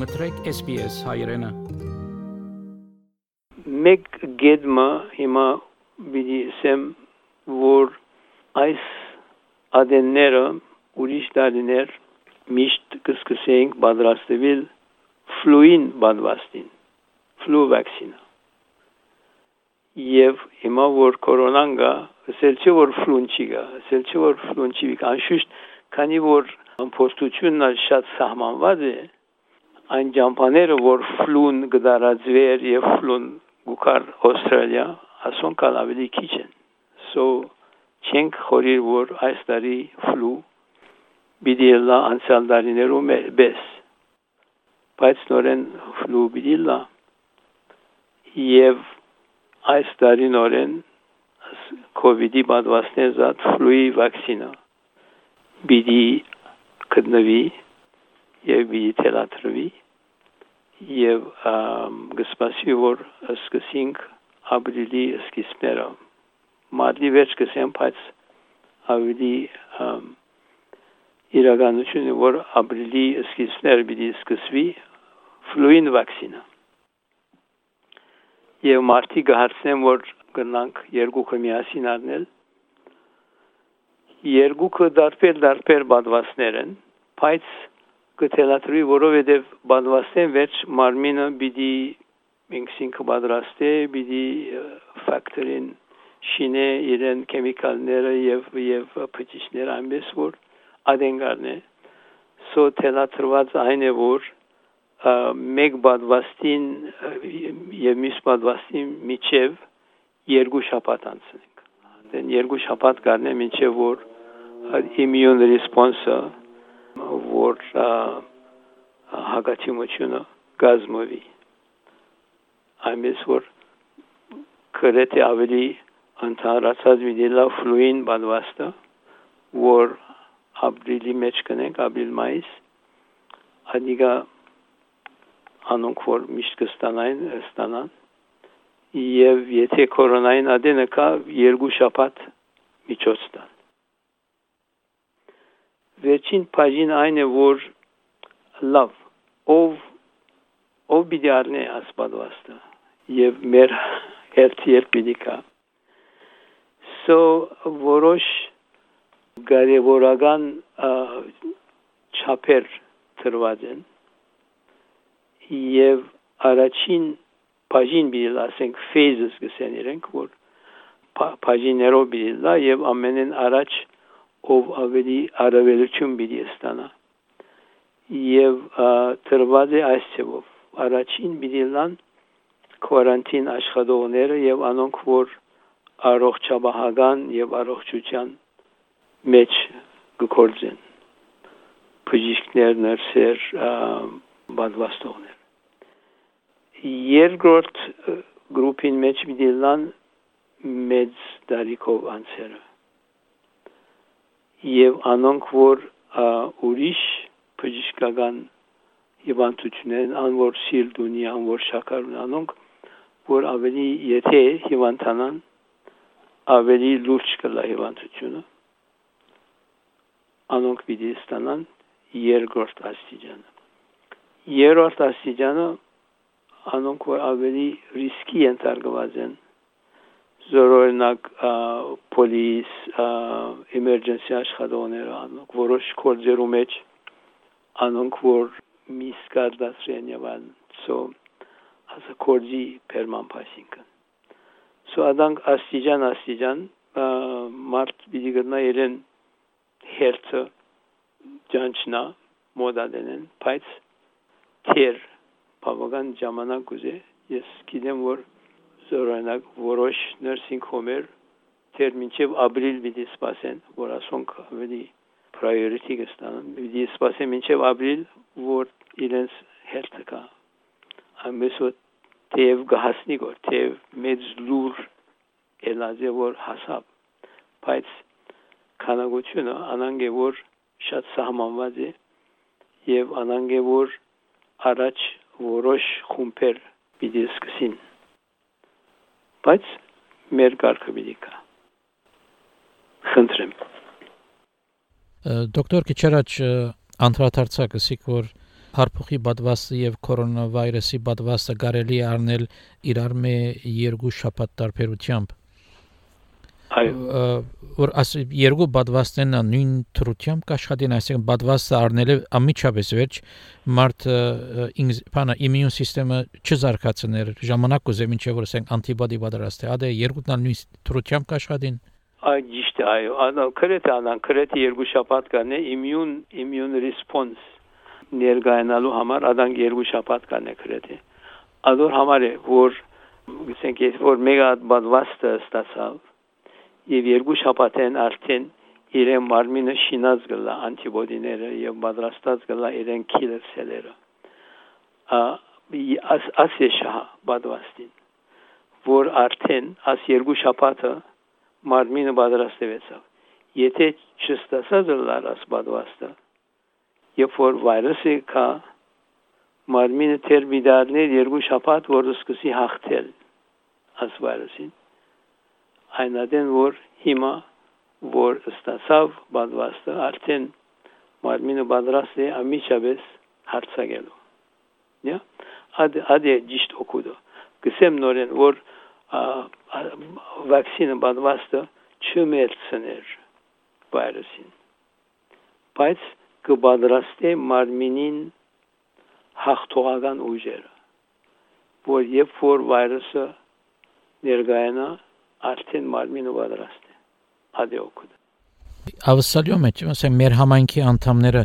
մտրեք SPS հայրենը։ Մեկ գեդմը հիմա բիդի սեմ որ այս ադենները ուրիշ դարիներ միշտ կսկսեինք պատրաստվել ֆլուին բանվաստին ֆլու վակցինա եւ հիմա որ կորոնան գա ասել չի որ ֆլուն չի գա ասել չի որ ֆլուն չի գա անշուշտ քանի որ ամփոստությունն շատ սահմանված է այն ջամփաները որ ֆլուն գդարածվեր եւ ֆլուն գուկար Ավստրալիա ասոն կան ավելի քիչ են so չենք խորիր որ այս տարի ֆլու բիդիլա անցյալ տարիներում բես բայց նորեն ֆլու բիդիլա եւ այս տարի նորեն COVID-ի պատվաստներ զատ ֆլուի վակցինա բիդի կդնվի եւ բիդի թելաթրվի եւ գսպասի որ սկսենք ապրիլի սկիզբները մարտի վերջ կսեմ բայց ավելի իրականությունը որ ապրիլի սկիզբներ պիտի սկսվի ֆլուին վակցինա եւ մարտի գահարցնեմ որ գնանք երկուքը միասին առնել երկուքը դարբեր դարբեր բադվասներ են բայց կթելաթրի, որովհետև բանվաստեն վերջ մարմինը պիտի ինքսինքը պատրաստե, պիտի ֆակտորին շինե իրեն քեմիկալները եւ եւ փճիչները այնպես որ ադենգարն է սո թելաթրված այն է որ մեկ բադվաստին եւ մյուս բադվաստին միջև երկու շաբաթ անցնենք դեն երկու շաբաթ գարնե միջև որ immune response-ը որ հագացիմությունը գազմովի այնպես որ կրեթե ավելի ընդհանրացած վիդելա ֆլուին բանվաստը որ ապրիլի մեջ կնենք ապրիլ մայիս անիգա անոնք որ միշտ կստանային ստանան եւ եթե կորոնային ադենը կա երկու շաբաթ միջոց տան վերջին բաժին այն է որ լավ ով ով պիտի առնի ասպատվաստը եւ մեր հերթի երբ պիտի կա so որոշ կարևորական չափեր տրված են եւ առաջին բաժին պիտի ասենք phases գսեն իրենք որ բաժիներով պիտի լա եւ ամենեն առաջ ով ավելի արավելություն պիտի ստանա եւ տրված է այս ցեվով առաջին պիտի լան քվարանտին աշխատողները եւ անոնք որ առողջապահական եւ առողջության մեջ գործեն բժիշկներ, նրսեր, բադվաստողներ երկրորդ գրուպին մեջ պիտի լան մեծ դարիքով անցերը եւ անոնք որ ուրիշ բժշկական հիվանդություններ անոր սիրտ ունի անոր շաքար ունի անոնք որ ավելի եթե հիվանդանան ավելի լուրջ կլա հիվանդությունը անոնք պիտի ստանան երկրորդ աստիճանը երրորդ աստիճանը անոնք որ ավելի ռիսկի ենթարկված են զորօրինակ պոլիս էմերջենսի աշխատողները անոնք որոշ կորձերու մեջ անոնք որ միս կարդասրեն եւ այլն so a կորձի permanpasինքն so adank աստիճան աստիճան մարդ պիտի գտնա իրեն հերթը ջանչնա մոդալենեն բայց թեր բավական ժամանակ ուզե ես գիտեմ որ օրինակ որոշ nursing home-եր դեռ մինչև ապրիլ պիտի սպասեն, որ ասոնք ավելի priority կստանան։ Պիտի սպասեն մինչև ապրիլ, որ իրենց հերթը կա։ Ամենից որ թեև գահասնի գոր, թեև մեծ լուր ելազե որ հասավ, բայց քանակությունը անանգ է որ շատ սահմանված է եւ անանգ է որ առաջ որոշ խումբեր պիտի սկսին բայց մեր կարգը պիտի կա խնդրեմ դոկտոր Քիչարաչ անդրադարձակսիկ որ Հարփուխի բադվաստը եւ կորոնավիրուսի բադվաստը կարելի է առնել իրար մե երկու շաբաթ տարբերությամբ։ Այո։ Որ աս երկու բադվաստեն նույն թրությամբ կաշխատեն, այսինքն բադվաստը առնելը ամիջապես վերջ մարդ բանը իմուն սիստեմը չզարգացներ ժամանակ ուզեմ ինչեւ որ ասենք անտիբոդի պատրաստի, ադե երկուն նույն թրությամբ կաշխատեն։ Այ ճիշտ է, այո, անա քրեթե անան քրեթե երկու շաբաթ կանե իմուն իմուն ռեսպոնս ներգայանալու համար ադանք երկու շաբաթ կանե քրեթե։ Ադոր համար է որ գսենք որ մեգա բադվաստը ստացավ եւ երկու շաբաթեն արդեն իրեն մարմինը շինած գլա անտիբոդիները եւ պատրաստած գլա իրեն քիլեր սելերը աս աս եշա բադվաստին որ արդեն աս երկու շաբաթը մարմինը պատրաստվեցավ եթե չստացած լար աս բադվաստը երբ որ վիրուսը կա մարմինը թեր բիդարներ երկու շաբաթ որ սկսի հաղթել աս վիրուսին այնադեն որ հիմա որ ստացավ բադվաստը արդեն մարմինը բադրաստ է ամիջապես հարցակելու նյա ադ ադ ճիշտ օկուդո գսեմ նորեն որ վակցինը բադվաստը չմերցներ վիրուսին բայց կբադրաստե մարմինին հաղթողական ուժերը որ երբ որ վիրուսը ներգայանա արդեն մարմինը պատրաստ է ադեոկուդ Ավսալյո մեջ ասեմ մեր համայնքի անդամները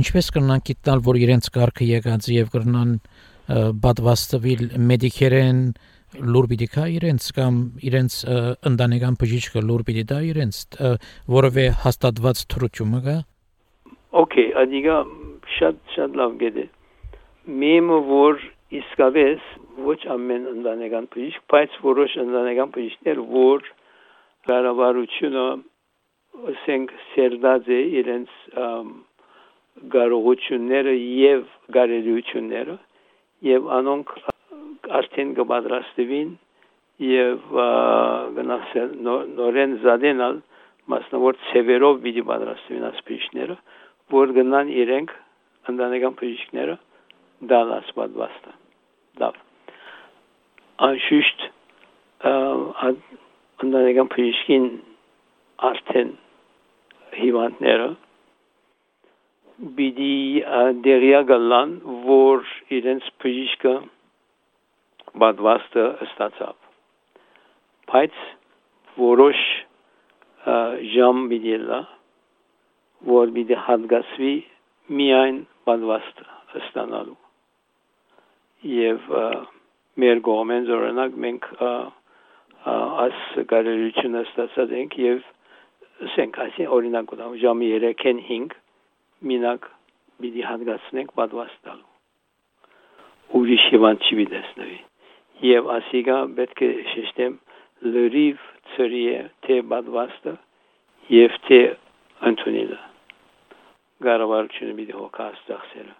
ինչպես կրնան գտնել որ իրենց կարգը եկած եւ կրնան բադվաստվել մեդիկերեն լուր պիտի կա իրենց կամ իրենց ընտանեկան բժիշկը լուր պիտի դա իրենց որովե հաստատված թրությունը կա Okay, adică շատ շատ լավ գեդե։ Մեմը որ իսկապես ոչ ամեն ընտանեկան բժիշկ, բայց որոշ ընտանեկան բժիշկներ, որ կառավարությունը ասենք սերդած է իրենց կարողությունները եւ գարելությունները եւ անոնք արդեն կպատրաստվին եւ գնացել նորեն զադենալ մասնավոր ծևերով պիտի պատրաստվին ասպիչները որ գնան իրենք ընտանեկան բժիշկները դալաս պատվաստը լավ անշուշտ ընտանեկան բժիշկին արդեն հիվանդները բիդի դերիա գալան որ իրենց բժիշկը պատվաստը ստացավ բայց որոշ ժամ բիդելա որ բիդի հատկացվի միայն պատվաստը ստանալու եւ մեր գոմեն օրինակ մենք աս կարելությունը ստացած ենք եւ ասենք այսին օրինակ ունեմ ժամի 3-ին 5 մինակ պիտի հանգացնենք պատվաստալու ուրիշ հիվանդ չի դեսնվի եւ ասիգա պետք է շեշտեմ լրիվ ծրի է թե պատվաստը եւ թե անտոնիլը գարավարությունը պիտի հոգաս ծախսերը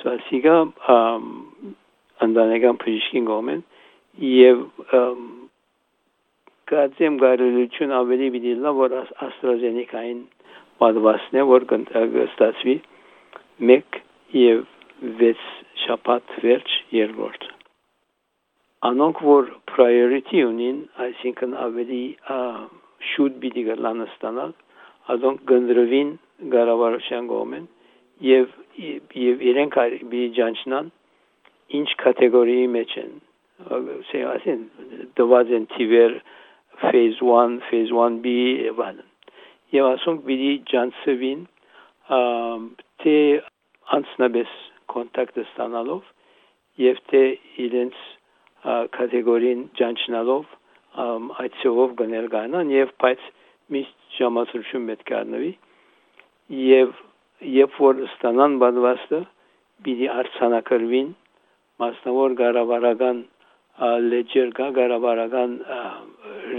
so ասիգա ընտանեկան բժիշկին գոմեն եւ կացեմ գարելություն ավելի պիտի լավ որ AstraZeneca-ին պատվաստն է որ կստացվի մեկ եւ վեց շաբաթ վերջ երկրորդ անոնք որ priority ունին այսինքն ավելի շուտ պիտի գլանը ստանալ ազոնք գնդրվին գարավարության գոմեն եւ եւ իրենք բիջանչնան ինչ կատեգորիի մեջ են ասեն դված են տիվեր phase 1, phase 1B եւ Եվ ասոնք պիտի ջանցվին թե անցնաբես կոնտակտը ստանալով եւ թե իրենց կատեգորին ջանչնալով այդ ծովով գնել գանան եւ բայց միշտ ժամացություն պետք է առնվի եւ երբ որ ստանան բադվաստը պիտի արցանակրվին մասնավոր գարավարական լեջեր կա գարավարական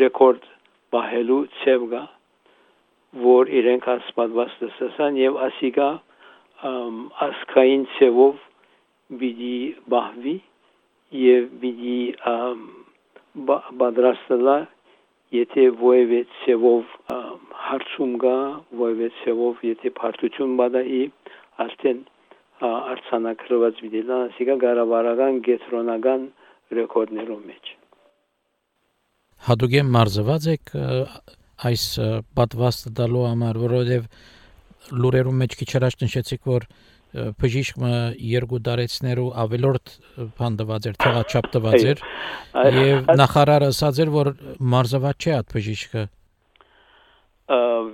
ռեկորդ բահելու ցև կա որ իրենք ասպատված տեսան եւ ասիկա ասկային ցևով բիդի բահվի եւ բիդի բադրաստելա եթե ոևե ցևով հարցում կա ոևե ցևով եթե բարդություն բադայի արդեն արցանակրված դիտելան ասիկա գարավարական գետրոնական ռեկորդներով մեջ հadoop մարզված եք այս պատվաստը դալու համար որովհետև լուրերում մեջ քիչ առաջ նշեցիք որ բժիշկը երկու դարեցներու ավելորդ բանդված էր, թղաչափ տված էր եւ նախարարը ասաց էր որ մարզված չէ այդ բժիշկը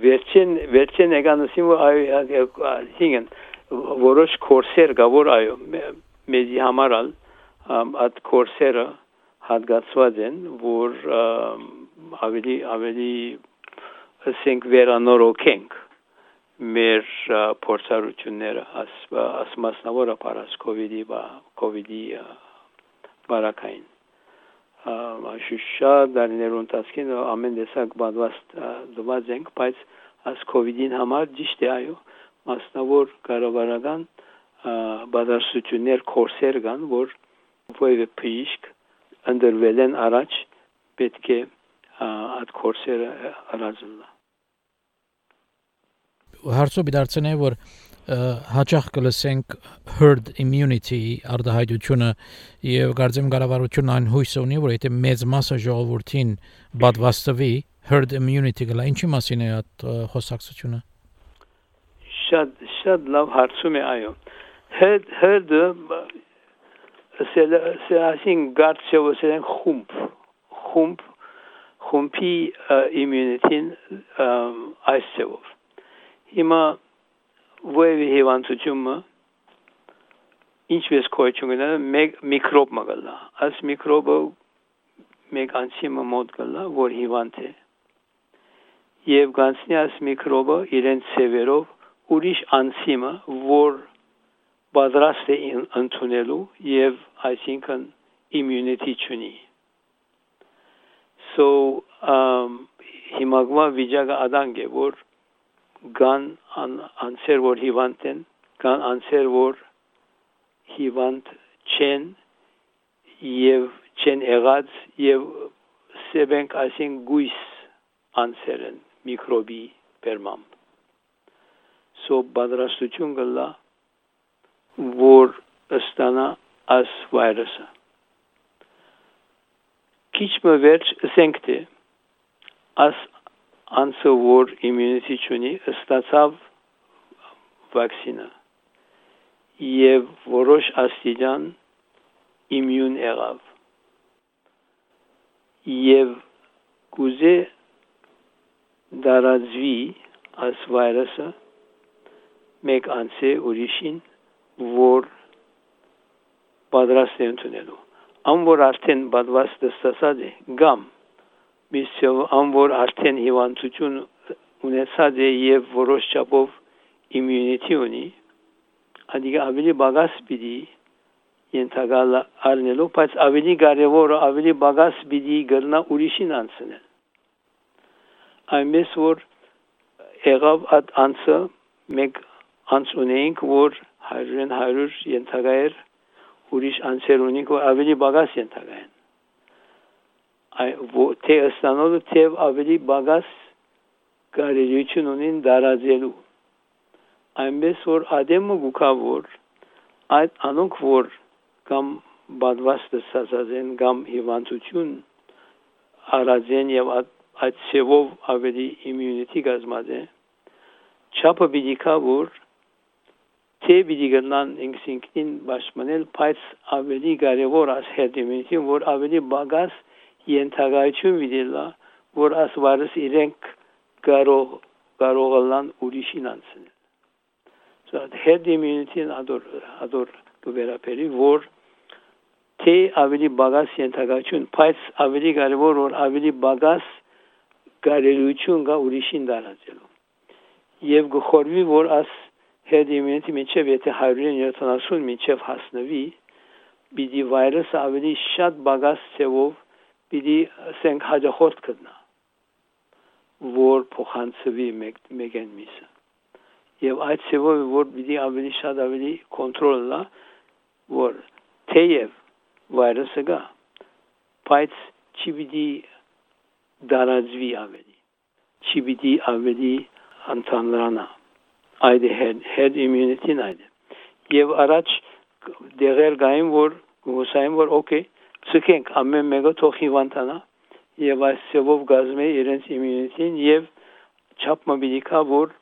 վերջին վերջին եկանսին որ այո հինգն որոշ կորսեր կա որ այո մեզի համար այդ կորսերը հատկացված են որ ավելի ավելի ասենք վերանորոգենք մեր փորձառությունները աս ասմասնավորը պարաս կովիդի բա կովիդի բարակային շուշա դարիներու ընթացքին ամեն տեսակ բադված դված ենք բայց աս կովիդին համար ճիշտ է այո մասնավոր կառավարական բادرսություններ կորսեր կան, որ որևէ փիշք ընդրվել են առաջ պետք է այդ կորսերը առանձնա։ Հարցը դարձնե որ հաճախ կլսենք herd immunity արդահայտությունը եւ կարծեմ կառավարությունն այն հույսը ունի որ եթե մեծ մասը ժողովրդին պատվաստվի herd immunity գլա ինչի մասին է այդ խոսակցությունը շատ շատ լավ հարցում է այո herd herd սելասին գարցեվոսեն խումբ խումբ խումբի immunity-ին այս ծավով Հիմա ովևէ հիվանդությունը ինչպես կոչում են մեկ միկրոբ մգալա աս միկրոբը մեկ անցիմը մոտ գալա որ հիվանդ է եւ գանցնի աս միկրոբը իրեն ծևերով ուրիշ անցիմը որ պատրաստ է ընդունելու եւ այսինքն immunity չունի so um հիմագվա վիճակը ադանք է որ կան անձեր որ հիվանդ են, կան անձեր որ հիվանդ չեն եւ չեն եղած եւ սեբենք ասին գույս անձեր են միկրոբի բերմամբ գործով պատրաստություն կլա, որ ստանա այս վայրսը։ Քիչմը վերջ սենքտի աս անցը որ իմունիտի չունի ստացավ վակսինա եւ որոշ աստիճան իմյուն եղավ եւ գուզե դարածվի այս վայրուսը մեկ անցե ուրիշին որ պատրաստ է ընդունելու ամ որ արդեն պատվաստը ստացած է գամ միսիով անոր արդեն հիվանդություն ունեցած է եւ որոշ չափով իմյունիտի ունի adică ավելի բագաս պիտի ենթակալ առնելու բայց ավելի կարևորը ավելի բագաս պիտի գրնա ուրիշին անցնել այնպես որ եղավ այդ անցը մեկ անց ունեինք որ 100-ն 100 ենթակայր ուրիշ անցեր ունենք որ ավելի բագաս ենթակային թե ստանալու թե ավելի բագաս կարողություն ունին դարաձելու այնպես որ ադեմը գուքա որ այդ անոնք որ կամ բադվաստը սազազեն կամ հիվանդություն արածեն եւ այդ սևով ավելի իմյունիտի գազմած է չափը բիդիկա որ թե բիդի գնան ինքսինքին բաշմանել բայց ավելի կարևոր աս հետ իմյունիտի որ ավելի բագաս ենթակայություն վիդելա որ ասվարս իրենք կարող կարողանան ուրիշին անցնել so head immunity-ն ադոր ադոր կվերապերի որ թե ավելի բագաս ենթակայություն բայց ավելի կարևոր որ ավելի բագաս կարելություն կա ուրիշին դարածելու եւ գխորվի որ աս head immunity միջև եթե 170 միջև հասնվի բիդի վիրուսը ավելի շատ բագաս ծևով պիտի ասենք հաջախորդ կդնա որ փոխանցվի մեկ մեկեն միսը եւ այդ ծևով որ պիտի ավելի շատ ավելի կոնտրոլ լա որ թեև վիրուսը գա բայց չի պիտի դարածվի ավելի չի պիտի ավելի անցանրանա այդ head head immunity-ն այդ եւ առաջ դեղեր գային որ հուսային որ օքեյ ցկենք ամեն մեկը թող հիվանդանա եւ այս ծովով գազմե իրենց իմունիտին եւ չափ մոբիլիկա որ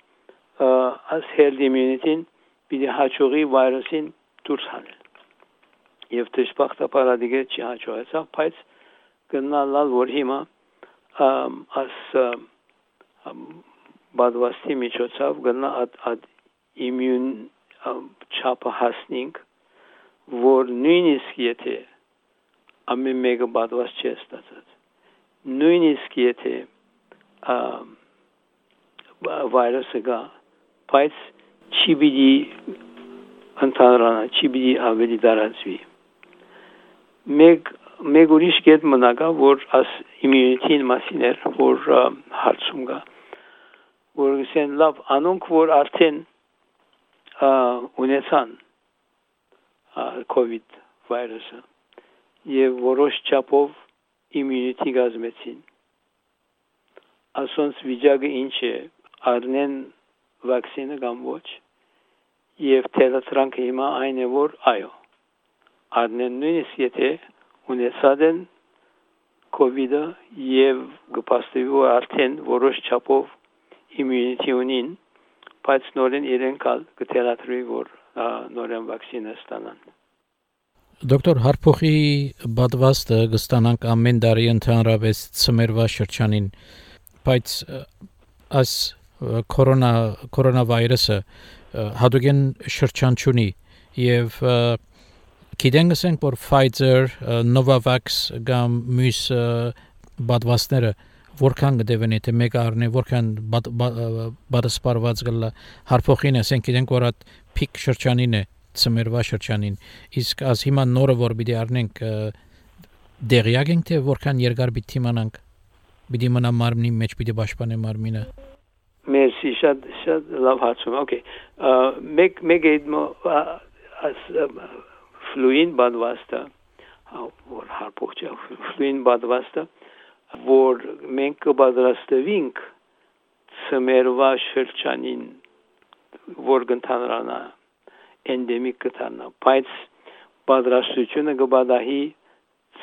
as herd immunity-ին պիտի հաջողի վիրուսին դուրս հանել եւ դժբախտաբար ադիգե չի հաջողեցավ բայց գնալալ որ հիմա as բադվաստի միջոցով գնա ad, ad immune չափը հասնենք որ նույնիսկ եթե ամեն մեկը բադված չի ստացած նույնիսկ եթե վիրուսը գա բայց չի պիտի ընդհանրանա չի պիտի ավելի դարածվի մեկ մեկ ուրիշ կետ մնակա որ աս իմյունիտին մասին էր որ հարցում կա որ գսեն լավ անոնք որ արդեն ունեցան COVID վիրուսը եւ որոշ չափով իմյունիտի գազմեցին ասոնց վիճակը ինչ է առնեն վակցինը կամ ոչ եւ թելատրանքը հիմա այն է որ այո առնեն նույնիսկ եթե ունեցած են COVID-ը եւ գպաստվի որ արդեն որոշ չափով իմյունիտի ունին, բայց նորեն իրենք ալ կթելաթրի որ նորեն վակցինը ստանան։ Դոկտոր Հարփոխի բադվաստը կստանանք ամեն տարի ընդհանրապես ծմերվա շրջանին, բայց այս կորոնա կորոնավիրուսը հատուկեն շրջան չունի եւ գիտենք ասենք որ Pfizer, Novavax կամ մյուս բադվաստները որքան կդեվեն եթե մեկ առնի որքան բադասպարված գլա հարփոխին ասենք գիտենք որ այդ փիկ շրջանին է ծմերվա շրջանին իսկ as հիմա նորը որ պիտի առնենք դեղյակ ենք թե որքան երկար պիտի իմանանք պիտի մնա մարմնի մեջ պիտի պաշտպանե մարմինը Մերսի շատ շատ լավ հարցում օքեյ մեկ մեկ իդմո as ֆլուին բադվաստը որ հարփոխ չէ ֆլուին բադվաստը որ մենք կբադրաստվինք Սմերվա շրջանին որ գտնանա էնդեմիկ կտանա բայց պատրաստությունը կբադահի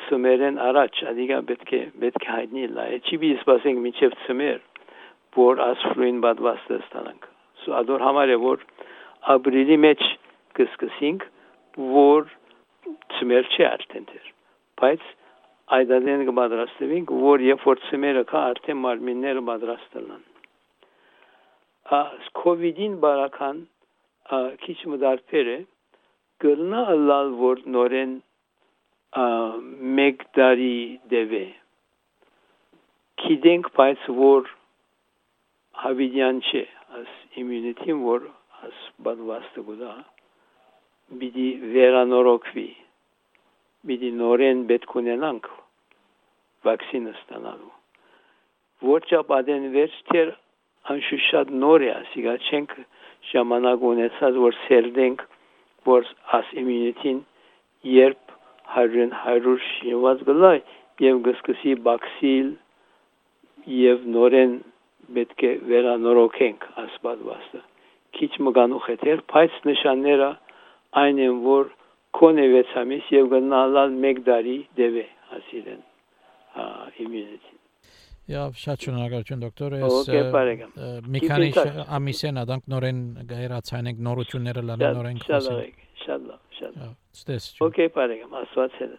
Սմերեն առաջ ադիգա պետք է պետք է հայտնի լա էջի բի սպասենք միջև Սմեր որ ասֆրույն բադված դստանանք սու ադոր համար է որ ապրիլի մեջ կսկսենք որ Սմեր չի արդեն դեր բայց այդադեն կպատրաստվենք, որ երբ որ ծմերը կա արդեն մարմինները պատրաստելան։ COVID-ին բարական քիչ մդարբեր է կրնա լալ որ նորեն մեկ տարի դեվե քիդենք բայց որ հավիդյան չէ աս իմյունիտին որ աս բադվաստը գուդա բիդի վերանորոգվի պիտի նորեն պետք ունենանք վակցինը ստանալու։ Որչափ ադեն վերջ թեր անշուշտ նոր է, ասիկա չենք ժամանակ ունեցած որ սերդենք որ աս իմյունիտին երբ 100 100 շիված գլայ եւ գսկսի բաքսիլ եւ նորեն պետք է վերանորոգենք ասպատվաստը քիչ մգանուխ է բայց նշանները այն են որ կոնե 6 ամիս եւ գնալալ 1 տարի դեվե ասիրեն immunity Ja, շատ շնորհակալություն դոկտոր։ Ես մի քանի ամիսեն adank նորեն գերացանենք նորությունները լան նորեն խոսենք։ Շատ լավ, շատ լավ։ Ստես։ Okay, բարեկամ, աստված հետ։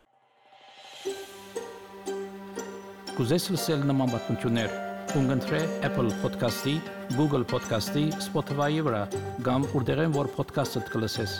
Կուզես լսել նման բանություններ, կընտրե Apple Podcast-ի, Google Podcast-ի, Spotify-ի վրա, կամ որտեղեն որ podcast-ը կլսես։